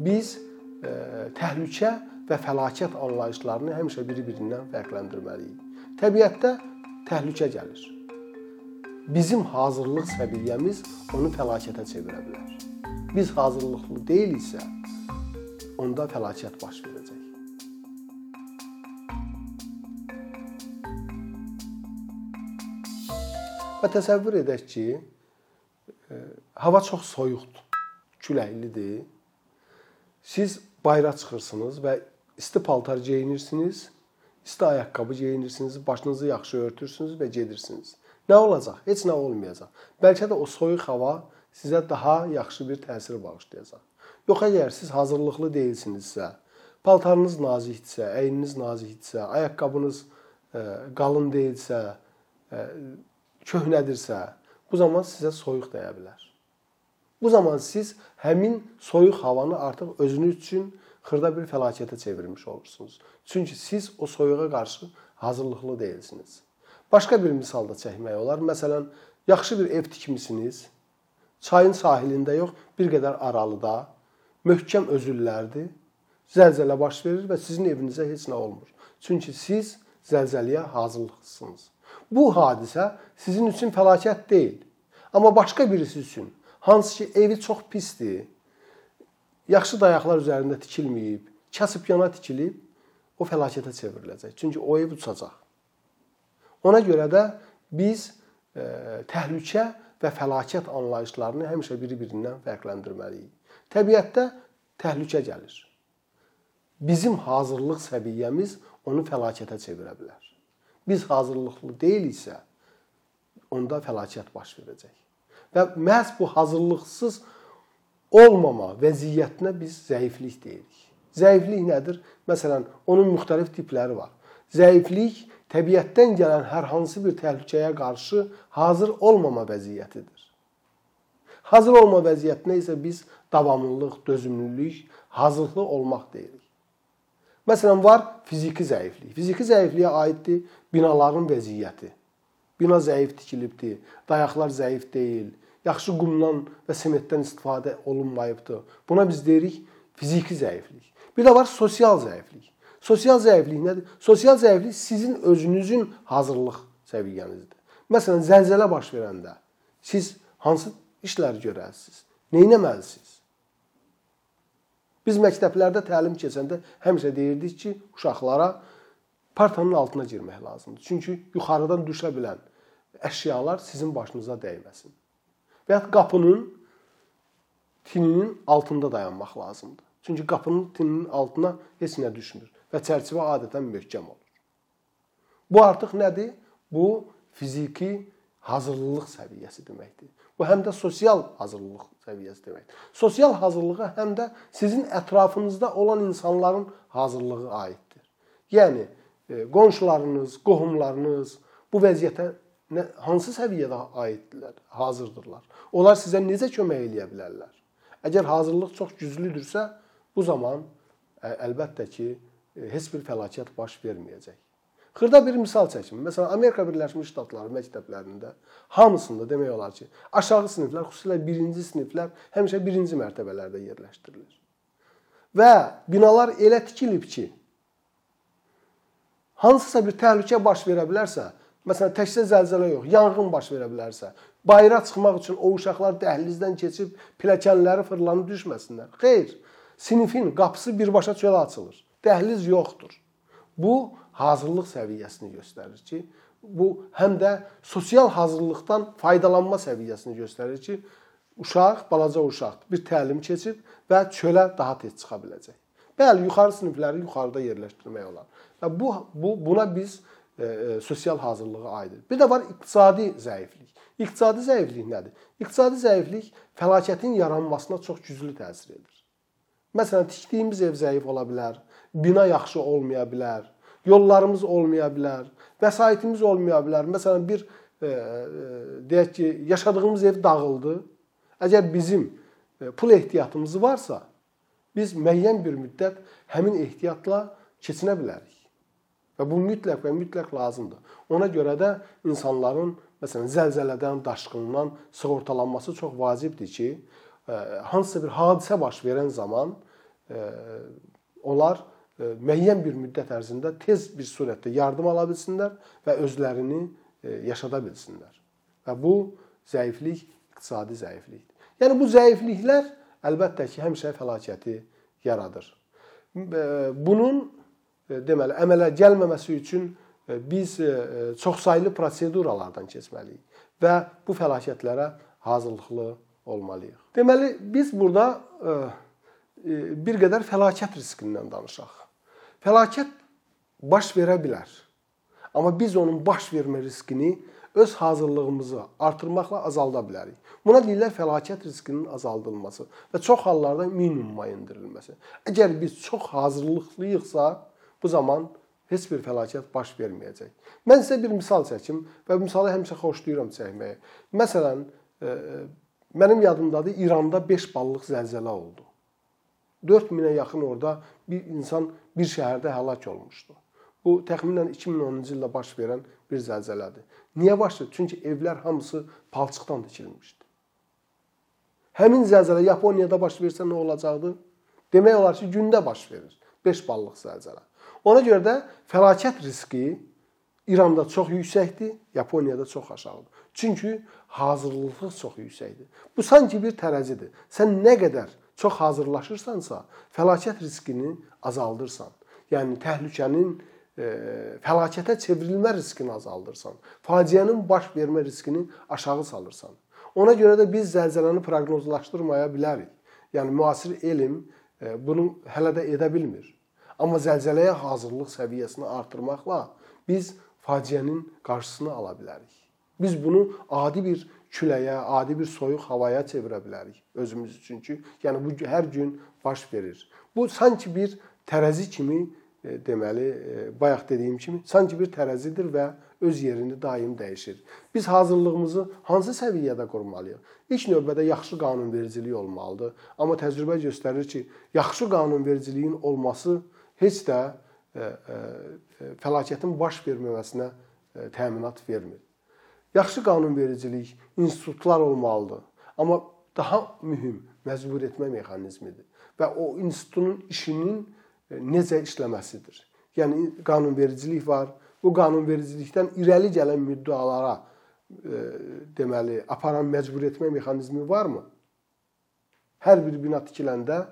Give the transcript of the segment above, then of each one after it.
biz e, təhlükə və fəlakət anlayışlarını həmişə biri-birindən fərqləndirməliyik. Təbiətdə təhlükə gəlir. Bizim hazırlıq səviyyəmiz onu fəlakətə çevirə bilər. Biz hazırlıqlı deyiliksə, onda fəlakət baş verəcək. Və təsəvvür edək ki, e, hava çox soyuqdur, küləklidir. Siz bayıra çıxırsınız və isti paltar geyinirsiniz, isti ayaqqabı geyinirsiniz, başınızı yaxşı örtürsünüz və gedirsiniz. Nə olacaq? Heç nə olmayacaq. Bəlkə də o soyuq hava sizə daha yaxşı bir təsir bağışlayacaq. Yox əgər siz hazırlıqlı deyilsinizsə, paltarınız nazikdirsə, əyniniz nazikdirsə, ayaqqabınız e, qalın deyilsə, e, köhnədirsə, bu zaman sizə soyuq dəyə bilər. Bu zaman siz həmin soyuq havanı artıq özünüz üçün xırda bir fəlakətə çevirmiş olursunuz. Çünki siz o soyuğa qarşı hazırlıqlı deyilsiniz. Başqa bir misal da çəkmək olar. Məsələn, yaxşı bir ev tikmisiniz. Çayın sahilində yox, bir qədər aralıda möhkəm özüllərdir. Zəlzələ baş verir və sizin evinizə heç nə olmur. Çünki siz zəlzələyə hazırlıqlısınız. Bu hadisə sizin üçün fəlakət deyil. Amma başqa birisi üçün, hansı ki evi çox pisdir, yaxşı dayaqlar üzərində tikilməyib, kasıb yana tikilib, o fəlakətə çevriləcək. Çünki o ev uçacaq. Ona görə də biz e, təhlükə və fəlakət anlayışlarını həmişə biri-birindən fərqləndirməliyik. Təbiətdə təhlükə gəlir. Bizim hazırlıq səviyyəmiz onu fəlakətə çevirə bilər biz hazırlıqlı deyiliksə, onda fəlakət baş verəcək. Və məhz bu hazırlıqsız olmama vəziyyətinə biz zəiflik deyirik. Zəiflik nədir? Məsələn, onun müxtəlif tipləri var. Zəiflik təbiətdən gələn hər hansı bir təhlükəyə qarşı hazır olmama vəziyyətidir. Hazır olma vəziyyətinə isə biz davamlılıq, dözümlülük, hazırlıqlı olmaq deyirik. Məsələn, var fiziki zəiflik. Fiziki zəifliyə aiddir binaların vəziyyəti. Bina zəif tikilibdir, dayaqlar zəif deyil, yaxşı qumdan və sementdən istifadə olunmayıbdır. Buna biz deyirik fiziki zəiflik. Bir də var sosial zəiflik. Sosial zəiflik nədir? Sosial zəiflik sizin özünüzün hazırlıq səviyyənizdir. Məsələn, zəlzələ baş verəndə siz hansı işləri görərsiniz? Nə etməlisiniz? Biz məktəblərdə təlim keçəndə həmişə deyirdik ki, uşaqlara partanın altına girmək lazımdır. Çünki yuxarıdan düşə bilən əşyalar sizin başınıza dəyməsin. Və ya qapının tininin altında dayanmaq lazımdır. Çünki qapının tininin altına heç nə düşmür və çərçivə adətən möhkəm olur. Bu artıq nədir? Bu fiziki hazırlıq səviyyəsi deməkdir. Bu həm də sosial hazırlıq səviyyəsi deməkdir. Sosial hazırlığa həm də sizin ətrafınızda olan insanların hazırlığı aiddir. Yəni e, qonşularınız, qohumlarınız bu vəziyyətə nə, hansı səviyyədə aiddirlər, hazırdırlar? Onlar sizə necə kömək eləyə bilərlər? Əgər hazırlıq çox güclüdürsə, bu zaman əlbəttə ki, e, heç bir fəlakət baş verməyəcək. Xırda bir misal çəkim. Məsələn, Amerika Birləşmiş Ştatları məktəblərində hamısında demək olar ki, aşağı siniflər, xüsusilə 1-ci siniflər həmişə 1-ci mərtəbələrdə yerləşdirilir. Və binalar elə tikilib ki, hansısa bir təhlükə baş verə bilərsə, məsələn, təkcə zəlzələ yox, yanğın baş verə bilərsə, bayıra çıxmaq üçün o uşaqlar dəhlizdən keçib pilləkənləri fırlanıb düşməsinlər. Xeyr, sinifin qapısı birbaşa çölə açılır. Dəhliz yoxdur. Bu hazırlıq səviyyəsini göstərir ki, bu həm də sosial hazırlıqdan faydalanma səviyyəsini göstərir ki, uşaq, balaca uşaq bir təlim keçib və çölə daha tez çıxa biləcək. Bəli, yuxarı sinifləri yuxarıda yerləşdirmək olar. Və bu, bu buna biz sosial hazırlığa aiddir. Bir də var iqtisadi zəiflik. İqtisadi zəiflik nədir? İqtisadi zəiflik fəlakətin yaranmasına çox güclü təsir edir. Məsələn, tikdiyimiz ev zəif ola bilər, bina yaxşı olmaya bilər, yollarımız olmaya bilər, vəsaitimiz olmaya bilər. Məsələn, bir e, e, deyək ki, yaşadığımız ev dağıldı. Əgər bizim e, pul ehtiyatımız varsa, biz müəyyən bir müddət həmin ehtiyatla keçinə bilərik. Və bu mütləq və mütləq lazımdır. Ona görə də insanların məsələn zəlzələdən, daşqından sığortalanması çox vacibdir ki, e, hansısa bir hadisə baş verən zaman onlar müəyyən bir müddət ərzində tez bir surətdə yardım ala bilsinlər və özlərini yaşada bilsinlər. Və bu zəiflik iqtisadi zəiflikdir. Yəni bu zəifliklər əlbəttə ki, həmişə fəlakəti yaradır. Bunun deməli əmələ gəlməməsi üçün biz çoxsaylı proseduralardan keçməliyik və bu fəlakətlərə hazırlıqlı olmalıyıq. Deməli biz burada bir qədər fəlakət riskindən danışaq. Fəlakət baş verə bilər. Amma biz onun baş vermə riskini öz hazırlığımızı artırmaqla azalda bilərik. Buna deyirlər fəlakət riskinin azaldılması və çox hallarda minimuma endirilməsi. Əgər biz çox hazırlıqlıyıqsa, bu zaman heç bir fəlakət baş verməyəcək. Mən sizə bir misal çəkim və bu misalı həmişə xoşlayıram çəkməyi. Məsələn, mənim yadımdadır İranda 5 ballıq zəlzələ oldu. 4000-ə yaxın orada bir insan bir şəhərdə həlak olmuşdu. Bu təxminən 2010-cu ildə baş verən bir zəlzələdir. Niyə baş verdi? Çünki evlər hamısı palçıqdan tikilmişdi. Həmin zəlzələ Yaponiyada baş versə nə olacaqdı? Demək olar ki, gündə baş verir. 5 ballıq zəlzələ. Ona görə də fəlakət riski İranda çox yüksəkdir, Yaponiyada çox aşağıdır. Çünki hazırlıq çox yüksəkdir. Bu sanki bir tərəzidir. Sən nə qədər çox hazırlaşırsansa, fəlakət riskini azaldırsan. Yəni təhlükənin e, fəlakətə çevrilmə riskini azaldırsan. Faciənin baş vermə riskini aşağı salırsan. Ona görə də biz zəlzələni proqnozlaşdırmaya bilərik. Yəni müasir elm e, bunu hələ də edə bilmir. Amma zəlzələyə hazırlıq səviyyəsini artırmaqla biz faciənin qarşısını ala bilərik. Biz bunu adi bir küləyə, adi bir soyuq havaya çevirə bilərik özümüz üçün ki, yəni bu hər gün baş verir. Bu sanki bir tərəzi kimi e, deməli, e, bayaq dediyim kimi, sanki bir tərəzidir və öz yerini daim dəyişir. Biz hazırlığımızı hansı səviyyədə qurmalıyıq? İlk növbədə yaxşı qanunvericilik olmalıdır. Amma təcrübə göstərir ki, yaxşı qanunvericiliyin olması heç də e, fəlakətin baş verməməsinə təminat vermir. Yaxşı qanunvericilik, institutlar olmalıdır. Amma daha mühüm məcbur etmə mexanizmidir və o institutun işinin e, necə işləməsidir. Yəni qanunvericilik var. Bu qanunvericilikdən irəli gələn müddəalara e, deməli aparan məcbur etmə mexanizmi varmı? Hər bir bina tikiləndə e,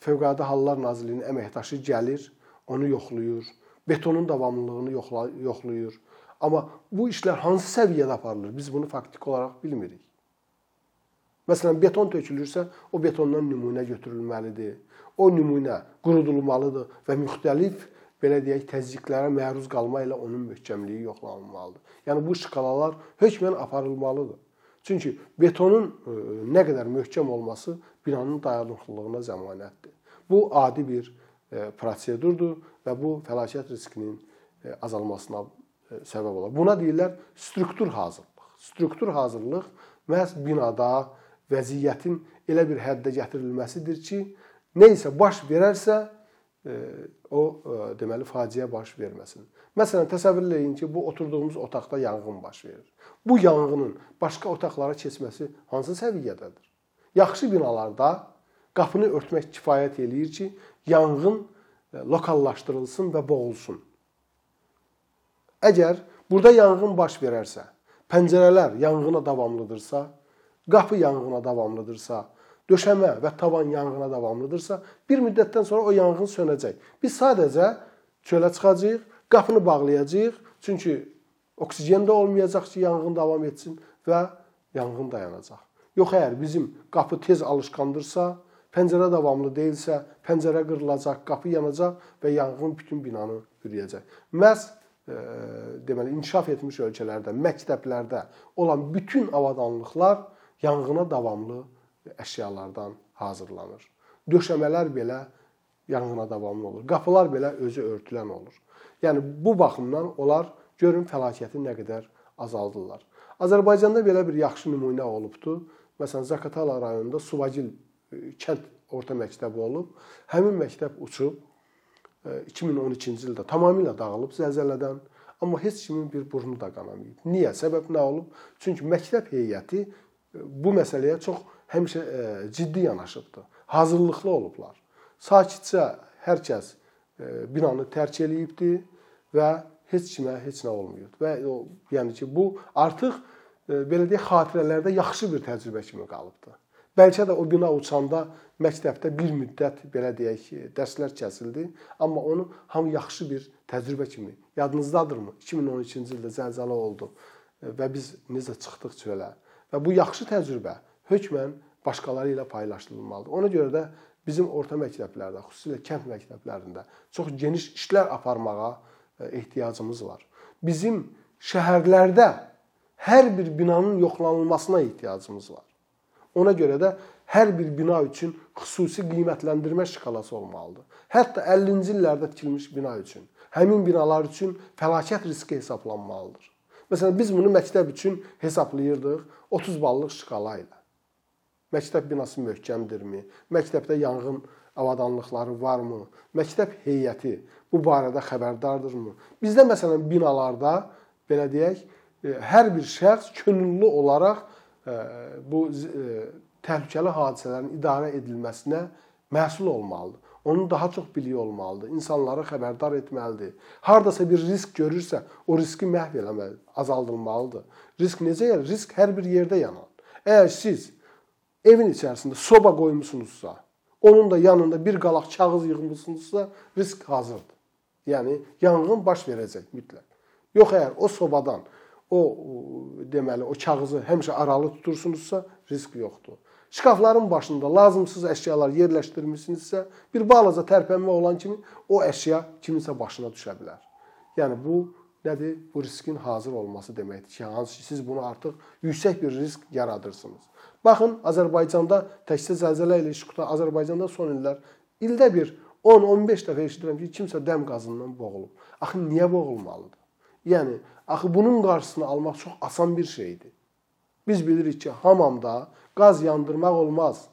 Fövqəladə Hallar Nazirliyinin əməkdaşı gəlir, onu yoxlayır, betonun davamlılığını yoxlayır Amma bu işlər hansı səviyyədə aparılır? Biz bunu faktiki olaraq bilmirik. Məsələn, beton tökülürsə, o betondan nümunə götürülməlidir. O nümunə qurudulmalıdır və müxtəlif belə deyək təzyiqlərə məruz qalma ilə onun möhkəmliyi yoxlanılmalıdır. Yəni bu şkalalar hökmən aparılmalıdır. Çünki betonun e, nə qədər möhkəm olması binanın dayanıqlılığına zəmanətdir. Bu adi bir e, prosedurdur və bu fəlakət riskinin e, azalmasına səbəb ola. Buna deyirlər struktur hazırlıq. Struktur hazırlıq məhz binada vəziyyətin elə bir həddə gətirilməsidir ki, nə isə baş verərsə o deməli faciə baş verməsin. Məsələn, təsəvvür eləyin ki, bu oturduğumuz otaqda yanğın baş verir. Bu yanğının başqa otaqlara keçməsi hansı səviyyədədir? Yaxşı binalarda qapını örtmək kifayət eləyir ki, yanğın lokallaşdırılsın və boğulsun. Əgər burada yanğın baş verərsə, pəncərələr yanğına davamlıdırsa, qapı yanğına davamlıdırsa, döşəmə və tavan yanğına davamlıdırsa, bir müddətdən sonra o yanğın sönəcək. Biz sadəcə çölə çıxacağıq, qapını bağlayacağıq, çünki oksigen də olmayacaq ki, yanğın davam etsin və yanğın dayanacaq. Yox əgər bizim qapı tez alışqandırsa, pəncərə davamlı deyilsə, pəncərə qırılacaq, qapı yanacaq və yanğın bütün binanı bürüyəcək. Məhz deməli inkişaf etmiş ölkələrdə, məktəblərdə olan bütün avadanlıqlar yanğına davamlı əşyalardan hazırlanır. Döşəmələr belə yanğına davamlı olur. Qapılar belə özü örtülən olur. Yəni bu baxımdan onlar görün fəlakəti nə qədər azaldırlar. Azərbaycanda belə bir yaxşı nümunə olubdu. Məsələn, Zakatala rayonunda Suvagil e, kənd orta məktəbi olub. Həmin məktəb uçub 2012-ci ildə tamamilə dağılıb zəlzələdən, amma heç kimin bir burnu da qanamayıb. Niyə? Səbəb nə olub? Çünki məktəb heyəti e, bu məsələyə çox həmişə e, ciddi yanaşıbdı. hazırlıqlı olublar. Sakitcə hər kəs e, binanı tərk eləyibdi və heç kimə heç nə olmayıb. Və o yəni ki, bu artıq e, belə deyək xatirələrdə yaxşı bir təcrübə kimi qalıbdı. Bəlkə də o bina uçanda məktəbdə bir müddət belə deyək ki, dərslər kəsildi, amma onu hamı yaxşı bir təcrübə kimi yadınızdadırmı? 2012-ci ildə zəlzələ oldu e, və biz necə çıxdıq çölə. Və bu yaxşı təcrübə hökmən başqaları ilə paylaşılmalıdır. Ona görə də bizim orta məktəblərdə, xüsusilə kənd məktəblərində çox geniş işlər aparmağa e, ehtiyacımız var. Bizim şəhərlərdə hər bir binanın yoxlanılmasına ehtiyacımız var. Ona görə də hər bir bina üçün xüsusi qiymətləndirmə şkalası olmalıdır. Hətta 50-ci illərdə tikilmiş bina üçün, həmin binalar üçün fəlakət riski hesablanmalıdır. Məsələn, biz bunu məktəb üçün hesablayırdıq 30 ballıq şkala ilə. Məktəb binası möhkəmdirmi? Məktəbdə yanğın avadanlıqları varmı? Məktəb heyəti bu barədə xəbərdardırmı? Bizdə məsələn binalarda belə deyək, hər bir şəxs könüllü olaraq e, bu e, təhlükəli hadisələrin idarə edilməsinə məsul olmalıdır. Onun daha çox biliyi olmalıdır. İnsanları xəbərdar etməlidir. Hardasa bir risk görürsə, o riski məhv eləməli, azaldılmalıdır. Risk necə yəni? Risk hər bir yerdə yanar. Əgər siz evin içərisində soba qoymusunuzsa, onun da yanında bir qalaq kağız yığmısınızsa, risk hazırdır. Yəni yanğın baş verəcək mütləq. Yox əgər o sobadan o deməli o kağızı həmişə aralı tutursunuzsa, risk yoxdur. Şkafların başında lazımsız əşyalar yerləşdirmisinizsə, bir balaca tərpənmə olan kimi o əşya kiminsə başına düşə bilər. Yəni bu nədir? Bu riskin hazır olması deməkdir ki, hansı siz bunu artıq yüksək bir risk yaradırsınız. Baxın, Azərbaycanda təkcə zəlzələ ilə iş tutan Azərbaycanda son illər ildə bir 10-15 dəfə eşidirəm ki, kimsə dəm qazından boğulub. Axı niyə boğulmalıdır? Yəni, axı bunun qarşısını almaq çox asan bir şeydir. Biz bilirik ki, hamamda qaz yandırmaq olmaz.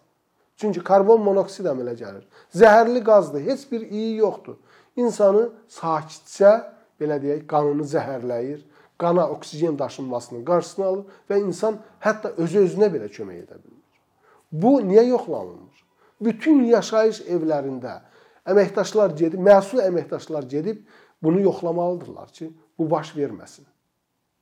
Çünki karbon monoksid əmələ gəlir. Zəhərli qazdır, heç bir iyi yoxdur. İnsanı sakitcə, belə deyək, qanını zəhərləyir, qana oksigen daşınmasının qarşısını alır və insan hətta özü-özünə belə kömək edə bilmir. Bu niyə yoxlanılmır? Bütün yaşayış evlərində əməkdaşlar gedib, məsul əməkdaşlar gedib bunu yoxlamalıdırlar ki, bu baş verməsin.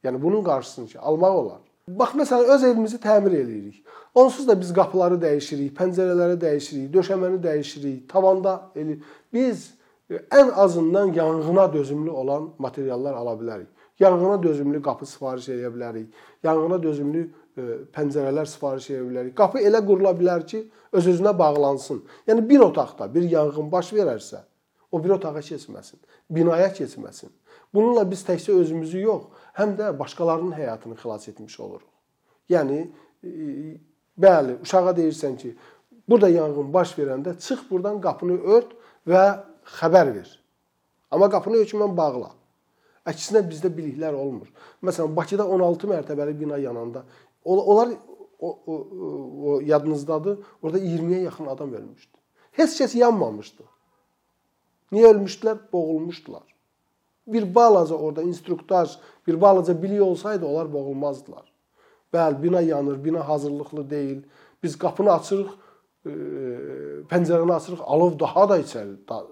Yəni bunun qarşısını ki, almaq olar. Bax məsələn öz evimizi təmir eləyirik. Onsuz da biz qapıları dəyişirik, pəncərələri dəyişirik, döşəməni dəyişirik, tavanda elə biz ən azından yanğına dözümlü olan materiallar ala bilərik. Yanğına dözümlü qapı sifariş edə bilərik. Yanğına dözümlü e, pəncərələr sifariş edə bilərik. Qapı elə qurula bilər ki, öz-özünə bağlansın. Yəni bir otaqda bir yanğın baş verərsə, o bir otağa keçməsin, binaya keçməsin. Bununla biz təkcə özümüzü yox, həm də başqalarının həyatını xilas etmiş oluruq. Yəni e, bəli, uşağa deyirsən ki, burada yanğın baş verəndə çıx burdan qapını ört və xəbər ver. Amma qapını hökmən bağla. Əksinə bizdə biliklər olmur. Məsələn, Bakıda 16 mərtəbəli bina yananda onlar o, o, o yadınızdadır, orada 20-yə yaxın adam ölmüşdü. Heç kəs yanmamışdı. Niyə ölmüşdülər? Boğulmuşdular bir balaca orada instruktaj, bir balaca bilik olsaydı onlar boğulmazdılar. Bəli, bina yanır, bina hazırlıqlı deyil. Biz qapını açırıq, e, pəncərəni açırıq, alov daha da içəri da,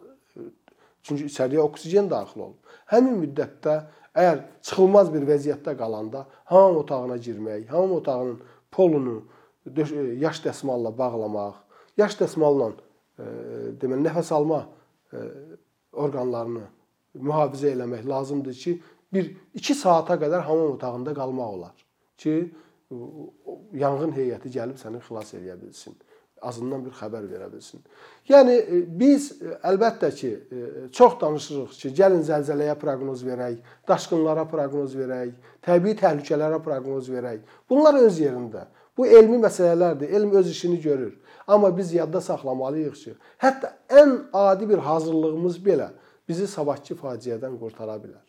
çünki içəriyə oksigen daxil olur. Həmin müddətdə əgər çıxılmaz bir vəziyyətdə qalanda hamam otağına girmək, hamam otağının polunu yaş dəsmalla bağlamaq, yaş dəsmalla e, deməli nəfəs alma e, orqanlarını mühafizə eləmək lazımdır ki, bir 2 saata qədər hamam otağında qalmaq olar ki, yanğın heyəti gəlib səni xilas edə bilsin. Azından bir xəbər verə bilsin. Yəni e, biz e, əlbəttə ki, e, çox danışırıq ki, gəlin zəlzələyə proqnoz verək, daşqınlara proqnoz verək, təbii təhlükələrə proqnoz verək. Bunlar öz yerində. Bu elmi məsələlərdir. Elm öz işini görür. Amma biz yadda saxlamalıyıq ki, hətta ən adi bir hazırlığımız belə bizi sabahki faciədən qurtara bilər.